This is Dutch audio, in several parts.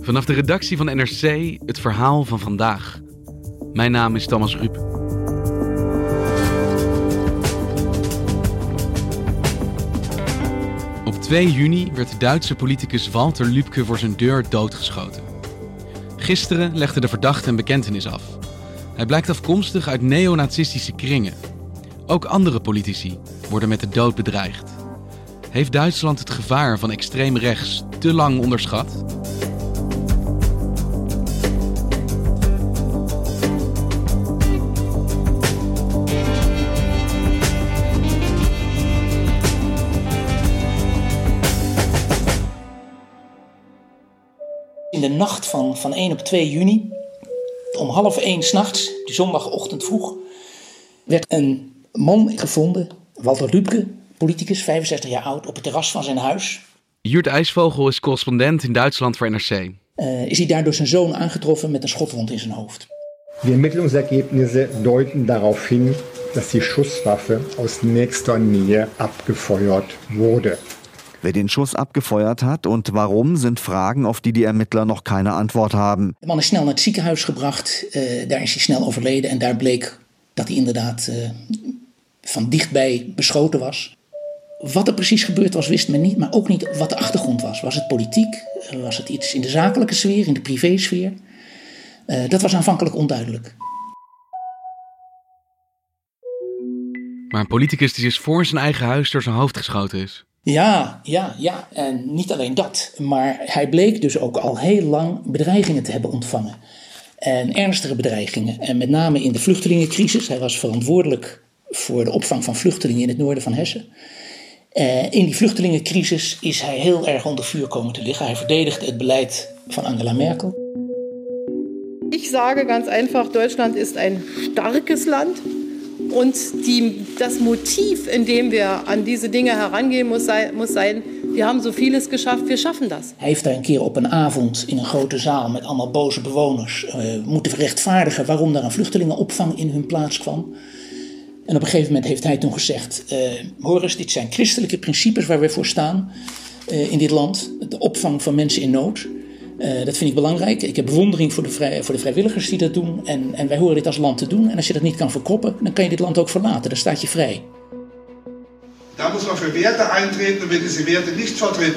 Vanaf de redactie van NRC het verhaal van vandaag. Mijn naam is Thomas Ruip. Op 2 juni werd de Duitse politicus Walter Lübke voor zijn deur doodgeschoten. Gisteren legde de verdachte een bekentenis af. Hij blijkt afkomstig uit neonazistische kringen. Ook andere politici worden met de dood bedreigd. Heeft Duitsland het gevaar van extreem rechts te lang onderschat? In de nacht van, van 1 op 2 juni, om half 1 s'nachts, zondagochtend vroeg, werd een man gevonden, Walter Lübke, politicus, 65 jaar oud, op het terras van zijn huis. Jurt IJsvogel is correspondent in Duitsland voor NRC. Uh, is hij daar door zijn zoon aangetroffen met een schotwond in zijn hoofd. Die Ermittlungsergebnisse deuten darauf hin, dass die Schusswaffe aus nächster Nähe abgefeuert wurde. Wer den Schuss abgefeuert hat und warum, sind Fragen, auf die die Ermittler noch keine Antwort haben. De man is snel naar het ziekenhuis gebracht. Uh, daar is hij snel overleden. En daar bleek dat hij inderdaad uh, van dichtbij beschoten was. Wat er precies gebeurd was, wist men niet. Maar ook niet wat de achtergrond was. Was het politiek? Was het iets in de zakelijke sfeer, in de privésfeer? Uh, dat was aanvankelijk onduidelijk. Maar een politicus die is voor zijn eigen huis door zijn hoofd geschoten is. Ja, ja, ja. En niet alleen dat. Maar hij bleek dus ook al heel lang bedreigingen te hebben ontvangen. En ernstige bedreigingen. En met name in de vluchtelingencrisis. Hij was verantwoordelijk voor de opvang van vluchtelingen in het noorden van Hessen. Uh, in die vluchtelingencrisis is hij heel erg onder vuur komen te liggen. Hij verdedigde het beleid van Angela Merkel. Ik sage ganz einfach, Deutschland ist ein starkes Land. Und die, das Motiv, in dem wir an diese Dinge herangehen, muss sein, muss sein, wir haben so vieles geschafft, wir schaffen das. Hij heeft daar een keer op een avond in een grote zaal met allemaal boze bewoners uh, moeten rechtvaardigen waarom daar een vluchtelingenopvang in hun plaats kwam. En op een gegeven moment heeft hij toen gezegd: uh, Hoor eens, dit zijn christelijke principes waar we voor staan uh, in dit land. De opvang van mensen in nood. Uh, dat vind ik belangrijk. Ik heb bewondering voor de, voor de vrijwilligers die dat doen. En, en, wij horen dit als land te doen. En als je dat niet kan verkroppen, dan kan je dit land ook verlaten. Dan staat je vrij. Da muss man für Werte eintreten und wer diese Werte nicht vertritt,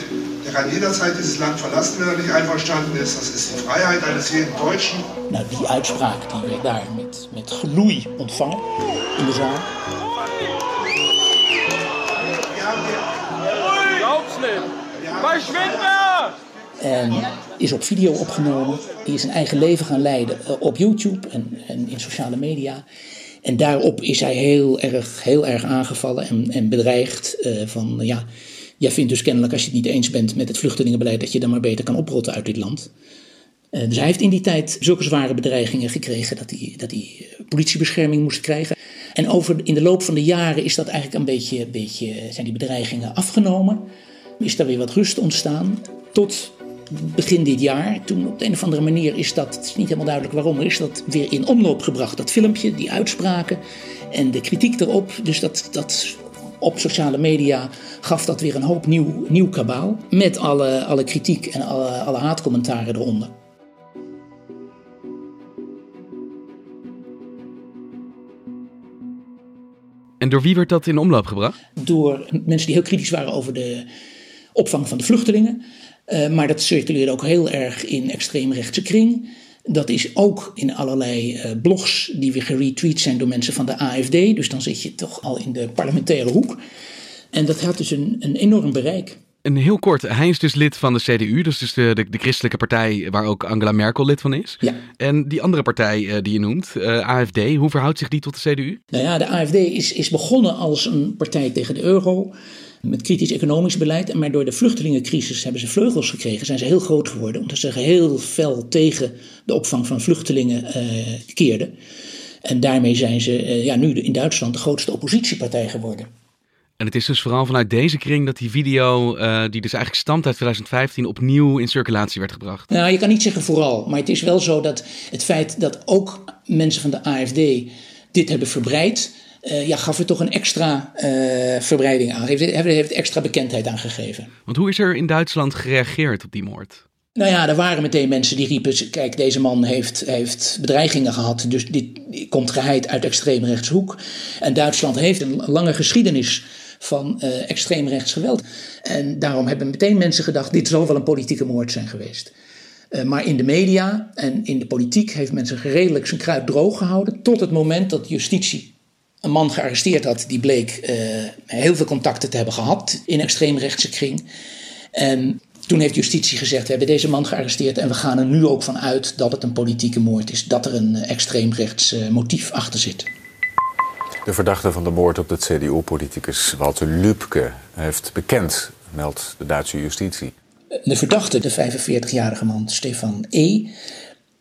der kann jederzeit dieses Land verlassen, wenn er nicht einverstanden ist. Das ist die Freiheit eines jeden Deutschen. Nou, die uitspraak die werd daar met, met geloei ontvangen in de zaal. En is op video opgenomen. Die is zijn eigen leven gaan leiden op YouTube en, en in sociale media. En daarop is hij heel erg, heel erg aangevallen en, en bedreigd. Uh, van ja, jij vindt dus kennelijk als je het niet eens bent met het vluchtelingenbeleid dat je dan maar beter kan oprotten uit dit land. Uh, dus hij heeft in die tijd zulke zware bedreigingen gekregen dat hij, dat hij politiebescherming moest krijgen. En over, in de loop van de jaren is dat eigenlijk een beetje, beetje, zijn die bedreigingen afgenomen. Is daar weer wat rust ontstaan. Tot begin dit jaar, toen op de een of andere manier is dat, het is niet helemaal duidelijk waarom, is dat weer in omloop gebracht. Dat filmpje, die uitspraken en de kritiek erop. Dus dat, dat op sociale media gaf dat weer een hoop nieuw, nieuw kabaal. Met alle, alle kritiek en alle, alle haatcommentaren eronder. En door wie werd dat in omloop gebracht? Door mensen die heel kritisch waren over de opvang van de vluchtelingen. Uh, maar dat circuleerde ook heel erg in extreemrechtse kring. Dat is ook in allerlei uh, blogs die weer geretweet zijn door mensen van de AFD. Dus dan zit je toch al in de parlementaire hoek. En dat had dus een, een enorm bereik. En heel kort, hij is dus lid van de CDU, dat is dus de, de, de, christelijke partij waar ook Angela Merkel lid van is. Ja. En die andere partij uh, die je noemt, uh, AFD, hoe verhoudt zich die tot de CDU? Nou ja, de AFD is, is begonnen als een partij tegen de euro. Met kritisch economisch beleid. Maar door de vluchtelingencrisis hebben ze vleugels gekregen, zijn ze heel groot geworden, omdat ze heel fel tegen de opvang van vluchtelingen uh, keerden. En daarmee zijn ze uh, ja, nu in Duitsland de grootste oppositiepartij geworden. En het is dus vooral vanuit deze kring dat die video, uh, die dus eigenlijk stamt uit 2015, opnieuw in circulatie werd gebracht. Nou, je kan niet zeggen vooral, maar het is wel zo dat het feit dat ook mensen van de AFD dit hebben verbreid, uh, ja, gaf er toch een extra uh, verbreiding aan. Heeft, heeft extra bekendheid aan gegeven. Want hoe is er in Duitsland gereageerd op die moord? Nou ja, er waren meteen mensen die riepen: kijk, deze man heeft, heeft bedreigingen gehad, dus dit komt geheid uit extreemrechtshoek. En Duitsland heeft een lange geschiedenis van uh, extreemrechts geweld. En daarom hebben meteen mensen gedacht: dit zal wel een politieke moord zijn geweest. Uh, maar in de media en in de politiek heeft men zich redelijk zijn kruid droog gehouden. Tot het moment dat justitie een man gearresteerd had. die bleek uh, heel veel contacten te hebben gehad in extreemrechtse kring. En toen heeft justitie gezegd: We hebben deze man gearresteerd. en we gaan er nu ook van uit dat het een politieke moord is. dat er een extreemrechts motief achter zit. De verdachte van de moord op de CDU-politicus Walter Lübke heeft bekend, meldt de Duitse justitie. De verdachte, de 45-jarige man Stefan E.,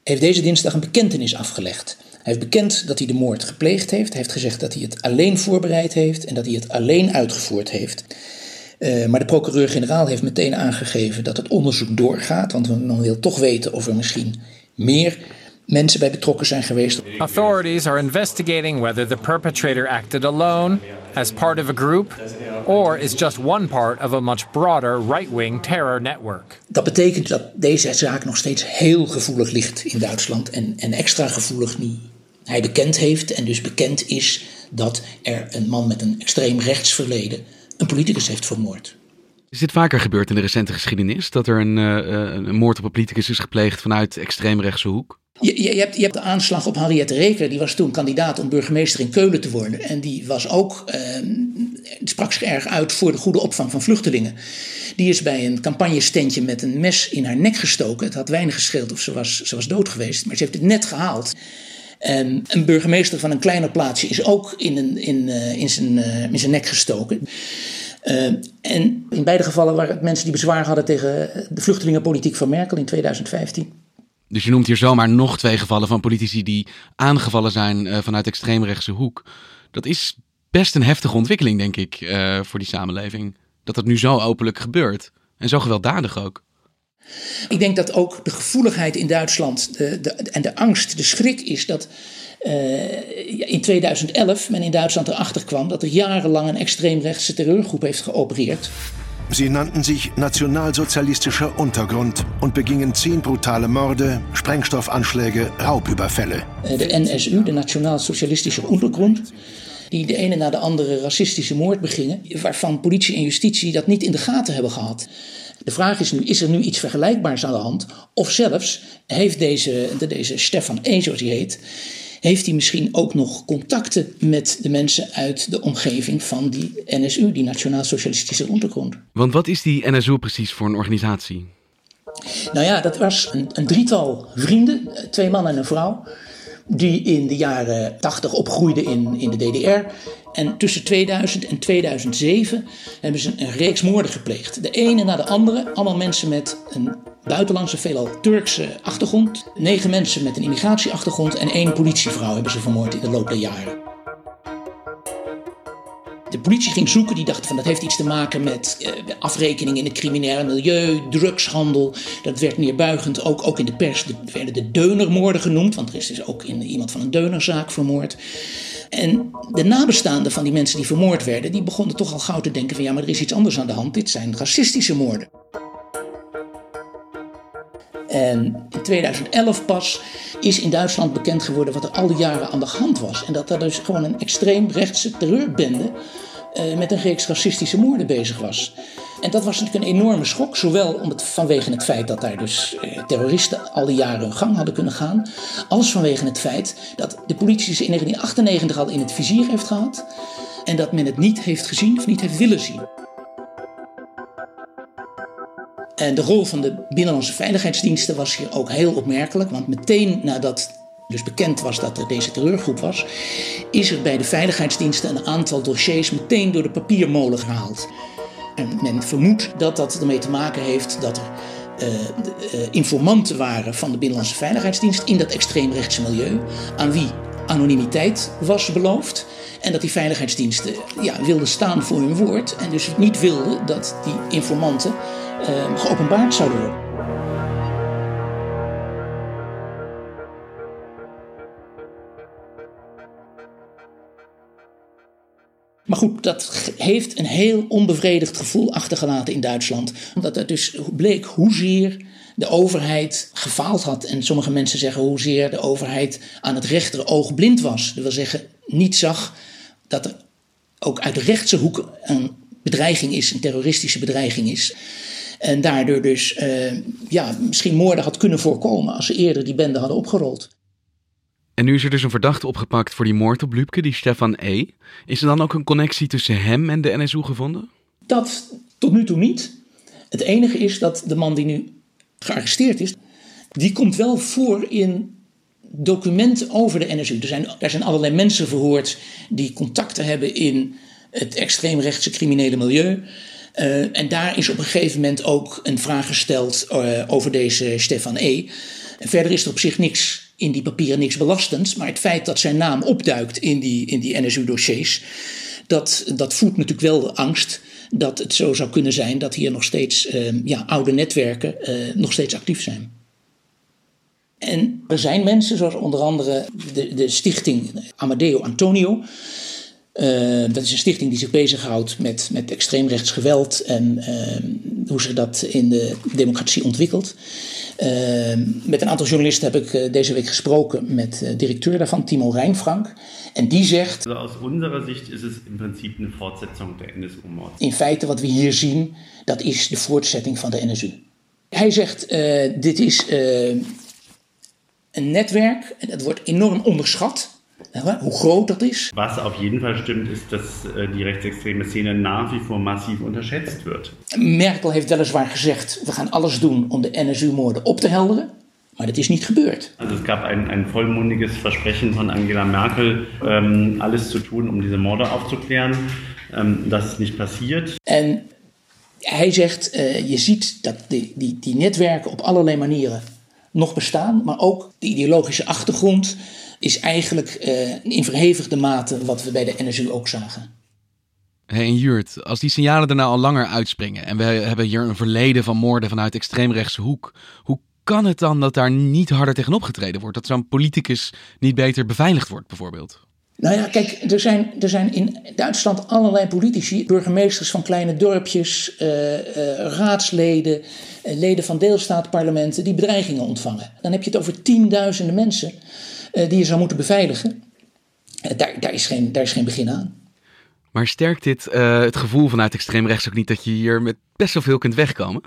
heeft deze dinsdag een bekentenis afgelegd. Hij heeft bekend dat hij de moord gepleegd heeft. Hij heeft gezegd dat hij het alleen voorbereid heeft en dat hij het alleen uitgevoerd heeft. Uh, maar de procureur-generaal heeft meteen aangegeven dat het onderzoek doorgaat, want men wil toch weten of er misschien meer mensen bij betrokken zijn geweest. Authorities are investigating whether the perpetrator acted alone, as part of a group, or is just one part of a much broader right-wing terror network. Dat betekent dat deze zaak nog steeds heel gevoelig ligt in Duitsland en, en extra gevoelig nu hij bekend heeft en dus bekend is dat er een man met een extreem rechtsverleden een politicus heeft vermoord. Is dit vaker gebeurd in de recente geschiedenis? Dat er een, uh, een moord op een politicus is gepleegd vanuit extreemrechtse hoek? Je, je, hebt, je hebt de aanslag op Henriette Reker. Die was toen kandidaat om burgemeester in Keulen te worden. En die was ook, uh, sprak zich erg uit voor de goede opvang van vluchtelingen. Die is bij een campagnestentje met een mes in haar nek gestoken. Het had weinig gescheeld of ze was, ze was dood geweest. Maar ze heeft het net gehaald. En een burgemeester van een kleiner plaatsje is ook in, een, in, uh, in, zijn, uh, in zijn nek gestoken. Uh, en in beide gevallen waren het mensen die bezwaar hadden tegen de vluchtelingenpolitiek van Merkel in 2015. Dus je noemt hier zomaar nog twee gevallen van politici die aangevallen zijn uh, vanuit extreemrechtse hoek. Dat is best een heftige ontwikkeling, denk ik, voor die samenleving. Dat dat nu zo openlijk gebeurt. En zo gewelddadig ook. Ik denk dat ook de gevoeligheid in Duitsland de, de, en de angst, de schrik is dat uh, in 2011 men in Duitsland erachter kwam dat er jarenlang een extreemrechtse terreurgroep heeft geopereerd. Sie nannten sich Nationalsozialistischer Untergrund und begingen zehn brutale Morde, Sprengstoffanschläge, Raubüberfälle. De NSU, de Nationaalsocialistische Untergrund, die de ene na de andere racistische moord begingen, waarvan politie en justitie dat niet in de gaten hebben gehad. De vraag is nu, is er nu iets vergelijkbaars aan de hand? Of zelfs heeft deze, deze Stefan E., zoals hij heet, heeft hij misschien ook nog contacten met de mensen uit de omgeving van die NSU, die Nationaal Socialistische Ondergrond. Want wat is die NSU precies voor een organisatie? Nou ja, dat was een, een drietal vrienden, twee mannen en een vrouw, die in de jaren 80 opgroeiden in, in de DDR. En tussen 2000 en 2007 hebben ze een reeks moorden gepleegd. De ene na de andere, allemaal mensen met een buitenlandse, veelal Turkse achtergrond. Negen mensen met een immigratieachtergrond en één politievrouw hebben ze vermoord in de loop der jaren. De politie ging zoeken, die dacht van dat heeft iets te maken met uh, afrekening in het criminele milieu, drugshandel. Dat werd neerbuigend, ook, ook in de pers de, werden de deunermoorden genoemd, want er is dus ook in, iemand van een deunerzaak vermoord. En de nabestaanden van die mensen die vermoord werden, die begonnen toch al gauw te denken van ja, maar er is iets anders aan de hand, dit zijn racistische moorden. En in 2011 pas is in Duitsland bekend geworden wat er al die jaren aan de hand was. En dat er dus gewoon een extreem rechtse terreurbende uh, met een reeks racistische moorden bezig was. En dat was natuurlijk een enorme schok, zowel om het, vanwege het feit dat daar dus uh, terroristen al die jaren hun gang hadden kunnen gaan, als vanwege het feit dat de politie ze in 1998 al in het vizier heeft gehad en dat men het niet heeft gezien of niet heeft willen zien. En de rol van de binnenlandse veiligheidsdiensten was hier ook heel opmerkelijk. Want meteen nadat dus bekend was dat er deze terreurgroep was, is er bij de veiligheidsdiensten een aantal dossiers meteen door de papiermolen gehaald. En men vermoedt dat dat ermee te maken heeft dat er uh, informanten waren van de Binnenlandse Veiligheidsdienst in dat extreemrechtse milieu, aan wie anonimiteit was beloofd. En dat die veiligheidsdiensten ja, wilden staan voor hun woord en dus niet wilden dat die informanten geopenbaard zouden worden. Maar goed, dat heeft een heel onbevredigd gevoel achtergelaten in Duitsland. Omdat het dus bleek hoezeer de overheid gefaald had. En sommige mensen zeggen hoezeer de overheid aan het rechter oog blind was. Dat wil zeggen, niet zag dat er ook uit de rechtse hoek een bedreiging is, een terroristische bedreiging is. En daardoor dus uh, ja, misschien moorden had kunnen voorkomen als ze eerder die bende hadden opgerold. En nu is er dus een verdachte opgepakt voor die moord op Lübke, die Stefan E. Is er dan ook een connectie tussen hem en de NSU gevonden? Dat tot nu toe niet. Het enige is dat de man die nu gearresteerd is, die komt wel voor in documenten over de NSU. Er zijn, er zijn allerlei mensen verhoord die contacten hebben in het extreemrechtse criminele milieu. Uh, en daar is op een gegeven moment ook een vraag gesteld uh, over deze Stefan E. En verder is er op zich niks in die papieren niks belastends. Maar het feit dat zijn naam opduikt in die, in die NSU-dossiers, dat, dat voedt natuurlijk wel de angst dat het zo zou kunnen zijn dat hier nog steeds uh, ja, oude netwerken uh, nog steeds actief zijn. En er zijn mensen, zoals onder andere de, de stichting Amadeo Antonio. Uh, dat is een stichting die zich bezighoudt met, met extreemrechts geweld en hoe zich dat in de democratie ontwikkelt. Ehm, met een aantal journalisten heb ik eh, deze week gesproken met de eh, directeur daarvan, Timo Rijnfrank. En die zegt. Also aus unserer Sicht is het in principe een voortzetting der NSU-moord. In feite, wat we hier zien, dat is de voortzetting van de NSU. Hij zegt: dit is een netwerk, en dat wordt enorm onderschat. Hoe groot dat is. Was auf jeden Fall stimmt, ist, dass äh, die rechtsextreme Szene nach wie vor massiv unterschätzt wird. Merkel heeft weliswaar gezegd: we gaan alles doen om de NSU-moorden op te helderen. Maar dat is niet gebeurd. Also es gab ein, ein vollmundiges Versprechen von Angela Merkel, ähm, alles zu tun, um diese Morde aufzuklären. Ähm, das ist nicht passiert. En hij zegt, uh, je ziet dat die, die, die netwerken op allerlei manieren nog bestaan, maar ook de ideologische achtergrond is eigenlijk uh, in verhevigde mate wat we bij de NSU ook zagen. Hey, en Jurt, als die signalen er nou al langer uitspringen en we hebben hier een verleden van moorden vanuit extreemrechtse hoek, hoe kan het dan dat daar niet harder tegen opgetreden wordt? Dat zo'n politicus niet beter beveiligd wordt, bijvoorbeeld? Nou ja, kijk, er zijn, er zijn in Duitsland allerlei politici, burgemeesters van kleine dorpjes, uh, uh, raadsleden, uh, leden van deelstaatparlementen die bedreigingen ontvangen. Dan heb je het over tienduizenden mensen die je zou moeten beveiligen. Uh, daar, daar, is geen, daar is geen begin aan. Maar sterkt dit uh, het gevoel vanuit extreemrechts ook niet dat je hier met best wel veel kunt wegkomen?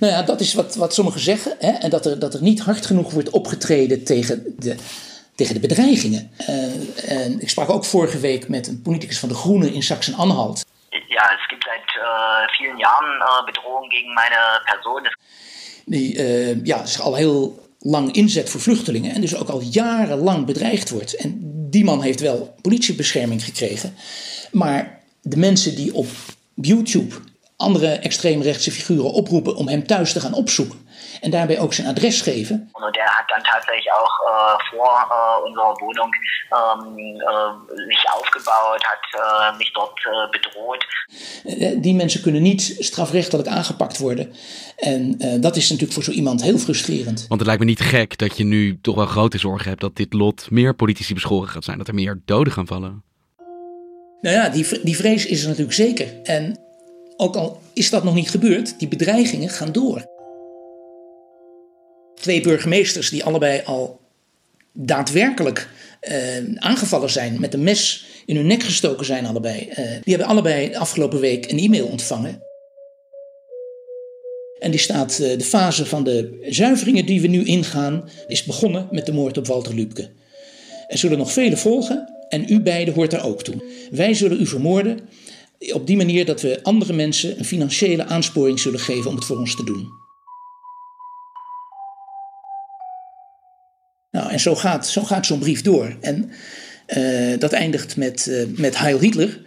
Nou ja, dat is wat, wat sommigen zeggen. Hè, en dat er, dat er niet hard genoeg wordt opgetreden tegen de, tegen de bedreigingen. en ik sprak ook vorige week met een politicus van de Groenen in Sachsen-Anhalt. Ja, es gibt seit uh, vielen Jahren uh, Bedrohungen gegen meine Person. Die uh, ja, zich al heel lang inzet voor vluchtelingen en dus ook al jarenlang bedreigd wordt. En die man heeft wel politiebescherming gekregen. Maar de mensen die op YouTube andere extreemrechtse figuren oproepen om hem thuis te gaan opzoeken. En daarbij ook zijn adres geven. Der hat dann tatsächlich auch äh, vor äh, unserer Wohnung ähm, äh, sich aufgebaut, hat äh, mich dort äh, bedroht. Die mensen kunnen niet strafrechtelijk aangepakt worden. En uh, dat is natuurlijk voor zo iemand heel frustrerend. Want het lijkt me niet gek dat je nu toch wel grote zorgen hebt dat dit lot meer politici beschoren gaat zijn. Dat er meer doden gaan vallen. Nou ja, die, die vrees is er natuurlijk zeker. En ook al is dat nog niet gebeurd, die bedreigingen gaan door. Twee burgemeesters die allebei al daadwerkelijk uh, aangevallen zijn, met een mes in hun nek gestoken zijn allebei. Uh, die hebben allebei afgelopen week een e-mail ontvangen. En die staat, uh, de fase van de zuiveringen die we nu ingaan, is begonnen met de moord op Walter Lübke. Er zullen nog vele volgen en u beiden hoort daar ook toe. Wij zullen u vermoorden op die manier dat we andere mensen een financiële aansporing zullen geven om het voor ons te doen. Nou, en zo gaat, zo gaat zo'n brief door. En uh, dat eindigt met, uh, met Heil Hitler.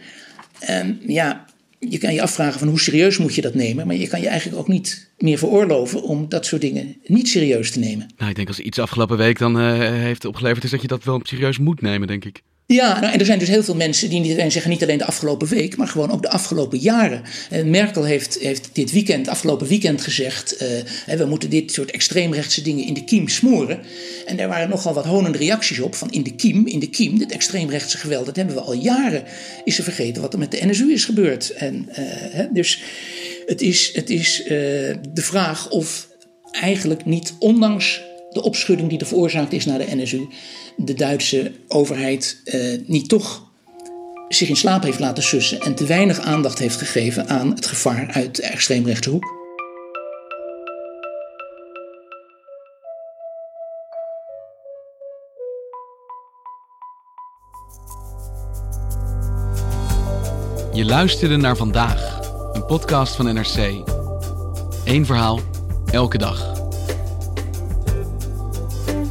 En ja, je kan je afvragen van hoe serieus moet je dat nemen. Maar je kan je eigenlijk ook niet meer veroorloven om dat soort dingen niet serieus te nemen. Nou, ik denk als iets afgelopen week dan uh, heeft opgeleverd is dat je dat wel serieus moet nemen, denk ik. Ja, nou, en er zijn dus heel veel mensen die niet zeggen, niet alleen de afgelopen week, maar gewoon ook de afgelopen jaren. En Merkel heeft, heeft dit weekend, afgelopen weekend gezegd, uh, we moeten dit soort extreemrechtse dingen in de kiem smoren. En daar waren nogal wat honende reacties op van in de kiem, in de kiem, dit extreemrechtse geweld, dat hebben we al jaren. Is ze vergeten wat er met de NSU is gebeurd. En, uh, dus het is, het is de vraag of eigenlijk niet, ondanks de opschudding die er veroorzaakt is naar de NSU, de Duitse overheid uh, niet toch zich in slaap heeft laten sussen en te weinig aandacht heeft gegeven aan het gevaar uit de extreemrechtse hoek. Je luisterde naar vandaag, een podcast van NRC. Eén verhaal, elke dag.